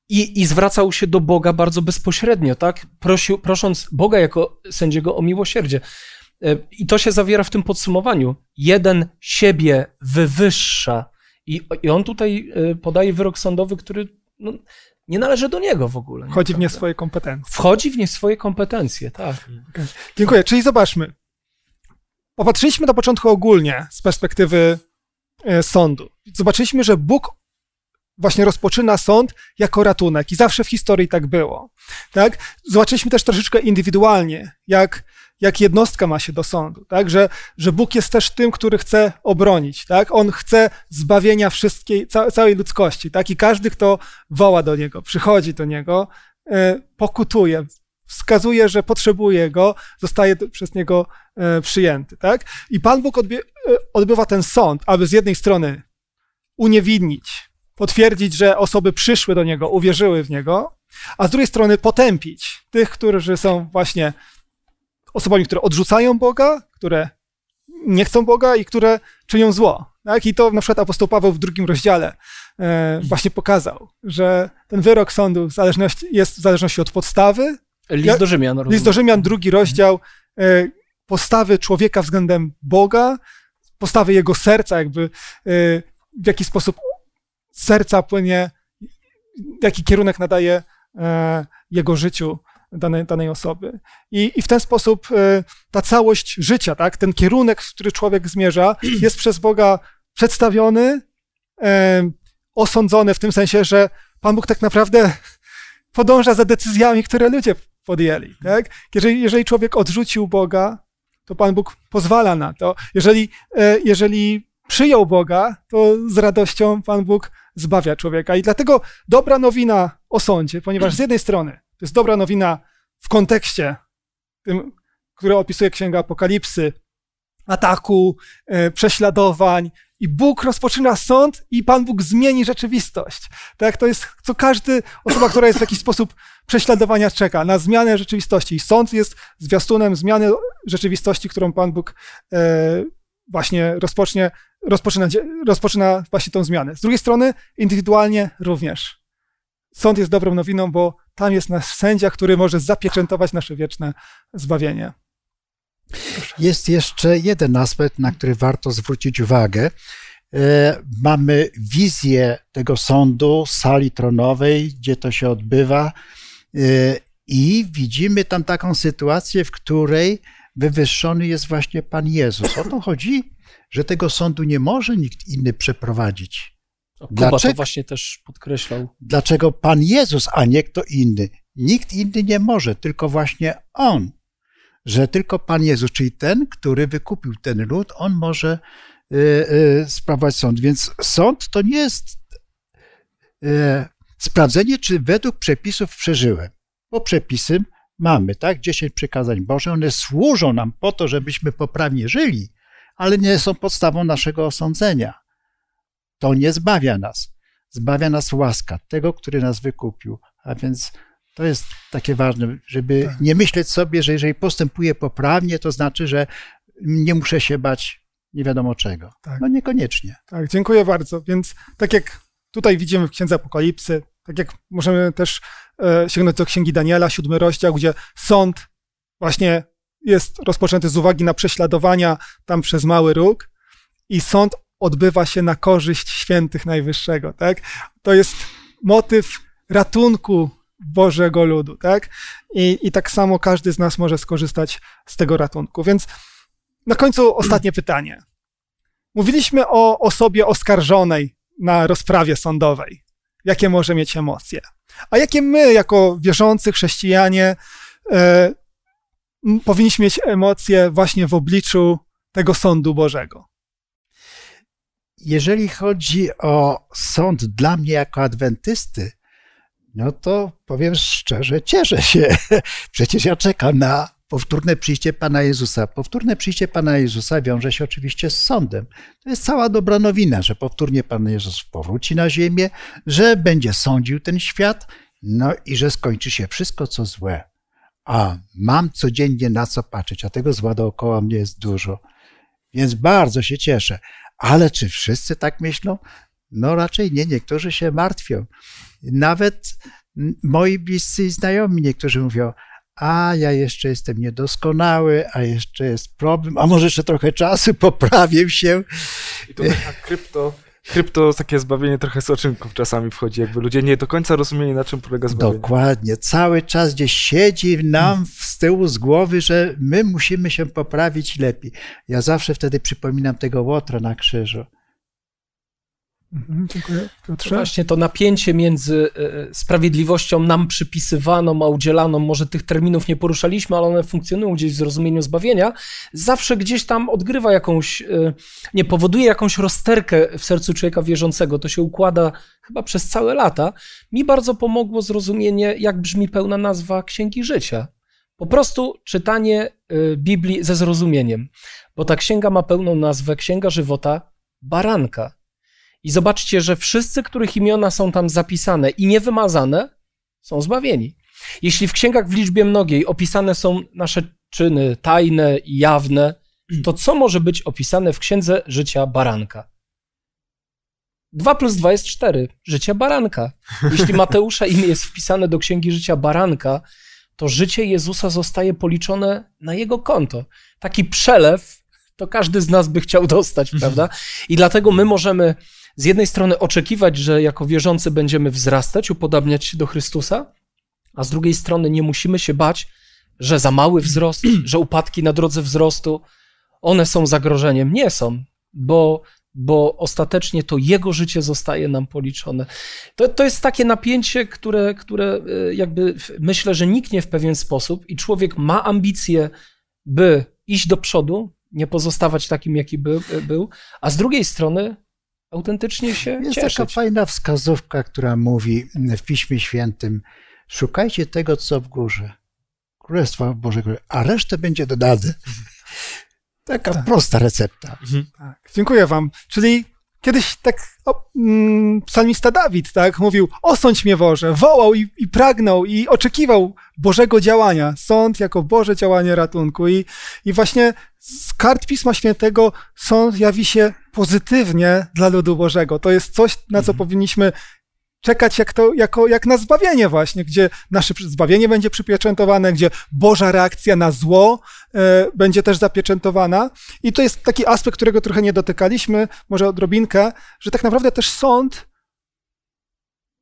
i, i zwracał się do Boga bardzo bezpośrednio, tak? Prosił, prosząc Boga jako sędziego o miłosierdzie. E, I to się zawiera w tym podsumowaniu. Jeden siebie wywyższa. I, i on tutaj e, podaje wyrok sądowy, który no, nie należy do niego w ogóle. Wchodzi w nie swoje kompetencje. Wchodzi w nie swoje kompetencje, tak. Dziękuję. Czyli zobaczmy. Popatrzyliśmy na początku ogólnie z perspektywy e, sądu. Zobaczyliśmy, że Bóg właśnie rozpoczyna sąd jako ratunek i zawsze w historii tak było. Tak? Zobaczyliśmy też troszeczkę indywidualnie, jak, jak jednostka ma się do sądu, tak? że, że Bóg jest też tym, który chce obronić. Tak? On chce zbawienia wszystkiej, ca, całej ludzkości. Tak? I każdy, kto woła do Niego, przychodzi do Niego, e, pokutuje, wskazuje, że potrzebuje Go, zostaje przez Niego e, przyjęty. Tak? I Pan Bóg e, odbywa ten sąd, aby z jednej strony uniewinnić, potwierdzić, że osoby przyszły do Niego, uwierzyły w Niego, a z drugiej strony potępić tych, którzy są właśnie osobami, które odrzucają Boga, które nie chcą Boga i które czynią zło. Tak? I to na przykład apostoł Paweł w drugim rozdziale e, właśnie pokazał, że ten wyrok sądu w zależności, jest w zależności od podstawy. List do Rzymian. List rozumiem. do Rzymian, drugi rozdział, e, postawy człowieka względem Boga, postawy jego serca, jakby e, w jaki sposób serca płynie, jaki kierunek nadaje e, jego życiu danej, danej osoby. I, I w ten sposób e, ta całość życia, tak, ten kierunek, w który człowiek zmierza, [CLEARS THROAT] jest przez Boga przedstawiony, e, osądzony w tym sensie, że Pan Bóg tak naprawdę [LAUGHS] podąża za decyzjami, które ludzie podjęli. Tak? Jeżeli, jeżeli człowiek odrzucił Boga, to Pan Bóg pozwala na to. Jeżeli, jeżeli przyjął Boga, to z radością Pan Bóg zbawia człowieka. I dlatego dobra nowina o sądzie, ponieważ z jednej strony to jest dobra nowina w kontekście tym, które opisuje Księga Apokalipsy, ataku, e, prześladowań, i Bóg rozpoczyna sąd i Pan Bóg zmieni rzeczywistość. Tak, to jest, co każdy osoba, która jest w jakiś sposób prześladowania czeka, na zmianę rzeczywistości. I sąd jest zwiastunem zmiany rzeczywistości, którą Pan Bóg e, właśnie rozpocznie, rozpoczyna, rozpoczyna właśnie tą zmianę. Z drugiej strony, indywidualnie również. Sąd jest dobrą nowiną, bo tam jest nasz sędzia, który może zapieczętować nasze wieczne zbawienie. Jest jeszcze jeden aspekt, na który warto zwrócić uwagę. E, Mamy wizję tego sądu, sali tronowej, gdzie to się odbywa, e, i widzimy tam taką sytuację, w której wywyższony jest właśnie Pan Jezus. O to chodzi, że tego sądu nie może nikt inny przeprowadzić. Kuba to Dlaczego? właśnie też podkreślał. Dlaczego Pan Jezus, a nie kto inny? Nikt inny nie może, tylko właśnie On. Że tylko Pan Jezus, czyli ten, który wykupił ten lud, on może y, y, sprawować sąd. Więc sąd to nie jest y, sprawdzenie, czy według przepisów przeżyłem, bo przepisy mamy, tak? Dziesięć przykazań Boże, one służą nam po to, żebyśmy poprawnie żyli, ale nie są podstawą naszego osądzenia. To nie zbawia nas. Zbawia nas łaska tego, który nas wykupił. A więc to jest takie ważne, żeby Tak. nie myśleć sobie, że jeżeli postępuję poprawnie, to znaczy, że nie muszę się bać nie wiadomo czego. Tak. No niekoniecznie. Tak, dziękuję bardzo. Więc tak jak tutaj widzimy w Księdze Apokalipsy, tak jak możemy też e, sięgnąć do Księgi Daniela, siódmy rozdział, gdzie sąd właśnie jest rozpoczęty z uwagi na prześladowania tam przez mały róg i sąd odbywa się na korzyść świętych Najwyższego, tak? To jest motyw ratunku Bożego ludu, tak? I, I tak samo każdy z nas może skorzystać z tego ratunku. Więc na końcu ostatnie pytanie. Mówiliśmy o osobie oskarżonej na rozprawie sądowej. Jakie może mieć emocje? A jakie my, jako wierzący chrześcijanie, e, powinniśmy mieć emocje właśnie w obliczu tego sądu Bożego? Jeżeli chodzi o sąd dla mnie jako adwentysty, no to powiem szczerze, cieszę się. [LAUGHS] Przecież ja czekam na powtórne przyjście Pana Jezusa. Powtórne przyjście Pana Jezusa wiąże się oczywiście z sądem. To jest cała dobra nowina, że powtórnie Pan Jezus powróci na ziemię, że będzie sądził ten świat, no i że skończy się wszystko, co złe. A mam codziennie na co patrzeć, a tego zła dookoła mnie jest dużo. Więc bardzo się cieszę. Ale czy wszyscy tak myślą? No raczej nie, niektórzy się martwią. Nawet moi bliscy i znajomi, niektórzy mówią, a ja jeszcze jestem niedoskonały, a jeszcze jest problem, a może jeszcze trochę czasu, poprawię się. I tutaj na krypto, krypto takie zbawienie trochę z oczynków czasami wchodzi, jakby ludzie nie do końca rozumieli, na czym polega zbawienie. Dokładnie, cały czas gdzieś siedzi nam z tyłu z głowy, że my musimy się poprawić lepiej. Ja zawsze wtedy przypominam tego Łotra na krzyżu. Mhm, dziękuję, właśnie to napięcie między e, sprawiedliwością nam przypisywaną, a udzielaną, może tych terminów nie poruszaliśmy, ale one funkcjonują gdzieś w zrozumieniu zbawienia, zawsze gdzieś tam odgrywa jakąś, e, nie powoduje jakąś rozterkę w sercu człowieka wierzącego. To się układa chyba przez całe lata. Mi bardzo pomogło zrozumienie, jak brzmi pełna nazwa Księgi Życia. Po prostu czytanie e, Biblii ze zrozumieniem, bo ta księga ma pełną nazwę Księga Żywota Baranka. I zobaczcie, że wszyscy, których imiona są tam zapisane i niewymazane, są zbawieni. Jeśli w księgach w liczbie mnogiej opisane są nasze czyny tajne i jawne, to co może być opisane w księdze życia baranka? 2 plus 2 jest 4. Życie baranka. Jeśli Mateusza imię jest wpisane do księgi życia baranka, to życie Jezusa zostaje policzone na jego konto. Taki przelew to każdy z nas by chciał dostać, [LAUGHS] prawda? I dlatego my możemy z jednej strony oczekiwać, że jako wierzący będziemy wzrastać, upodabniać się do Chrystusa, a z drugiej strony nie musimy się bać, że za mały wzrost, [CLEARS THROAT] że upadki na drodze wzrostu, one są zagrożeniem. Nie są, bo, bo ostatecznie to Jego życie zostaje nam policzone. To, to jest takie napięcie, które, które y, jakby myślę, że niknie w pewien sposób i człowiek ma ambicje, by iść do przodu, nie pozostawać takim, jaki był, był a z drugiej strony autentycznie się Jest taka cieszyć. fajna wskazówka, która mówi w Piśmie Świętym: Szukajcie tego, co w górze, Królestwa Bożego, a resztę będzie dodane. Taka Tak. prosta recepta. Tak, dziękuję wam. Czyli kiedyś tak o, mm, psalmista Dawid tak mówił, osądź mnie Boże, wołał i, i pragnął i oczekiwał Bożego działania, sąd jako Boże działanie ratunku i, i właśnie z kart Pisma Świętego sąd jawi się pozytywnie dla ludu Bożego. To jest coś, na co powinniśmy czekać jak, to, jako, jak na zbawienie właśnie, gdzie nasze zbawienie będzie przypieczętowane, gdzie Boża reakcja na zło e, będzie też zapieczętowana. I to jest taki aspekt, którego trochę nie dotykaliśmy, może odrobinkę, że tak naprawdę też sąd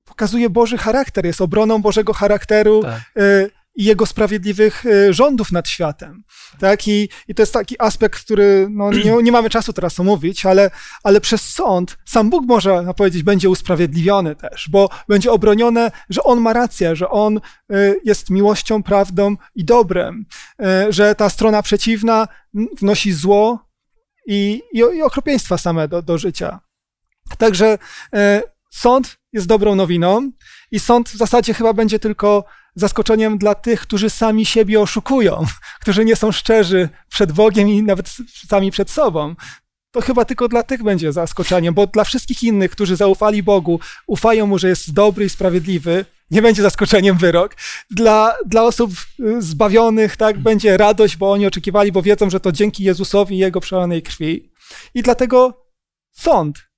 pokazuje Boży charakter, jest obroną Bożego charakteru Tak. e, i jego sprawiedliwych e, rządów nad światem. Tak? I, I to jest taki aspekt, który no, nie, [CLEARS THROAT] nie mamy czasu teraz omówić, ale, ale przez sąd sam Bóg, można powiedzieć, będzie usprawiedliwiony też, bo będzie obronione, że On ma rację, że On e, jest miłością, prawdą i dobrem, e, że ta strona przeciwna wnosi zło i, i, i okropieństwa same do, do życia. Także sąd jest dobrą nowiną i sąd w zasadzie chyba będzie tylko zaskoczeniem dla tych, którzy sami siebie oszukują, [LAUGHS] którzy nie są szczerzy przed Bogiem i nawet sami przed sobą. To chyba tylko dla tych będzie zaskoczeniem, bo dla wszystkich innych, którzy zaufali Bogu, ufają mu, że jest dobry i sprawiedliwy, nie będzie zaskoczeniem wyrok. Dla, dla osób y, zbawionych tak będzie radość, bo oni oczekiwali, bo wiedzą, że to dzięki Jezusowi i Jego przelanej krwi. I dlatego sąd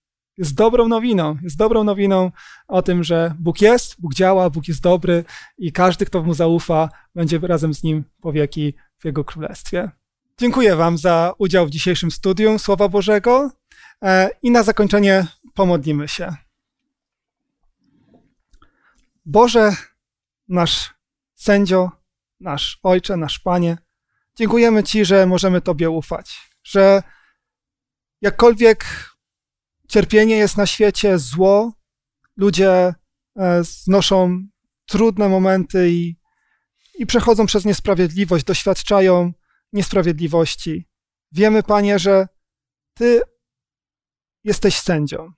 jest dobrą nowiną. Jest dobrą nowiną o tym, że Bóg jest, Bóg działa, Bóg jest dobry i każdy, kto mu zaufa, będzie razem z nim po wieki w Jego królestwie. Dziękuję Wam za udział w dzisiejszym studium Słowa Bożego e, i na zakończenie pomodlimy się. Boże, nasz sędzio, nasz Ojcze, nasz Panie, dziękujemy Ci, że możemy Tobie ufać, że jakkolwiek cierpienie jest na świecie, zło, ludzie e, znoszą trudne momenty i, i przechodzą przez niesprawiedliwość, doświadczają niesprawiedliwości. Wiemy, Panie, że Ty jesteś sędzią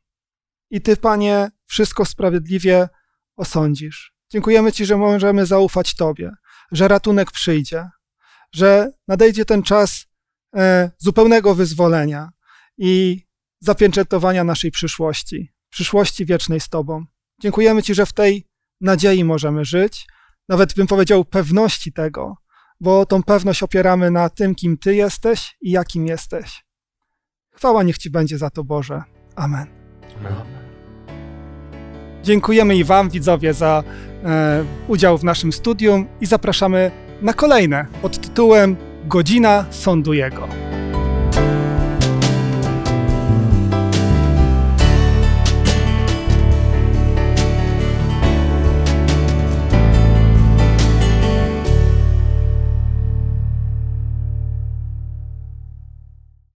i Ty, Panie, wszystko sprawiedliwie osądzisz. Dziękujemy Ci, że możemy zaufać Tobie, że ratunek przyjdzie, że nadejdzie ten czas e, zupełnego wyzwolenia i zapieczętowania naszej przyszłości, przyszłości wiecznej z Tobą. Dziękujemy Ci, że w tej nadziei możemy żyć, nawet bym powiedział pewności tego, bo tą pewność opieramy na tym, kim Ty jesteś i jakim jesteś. Chwała niech Ci będzie za to, Boże. Amen. Amen. Dziękujemy i Wam, widzowie, za e, udział w naszym studium i zapraszamy na kolejne pod tytułem Godzina Sądu Jego.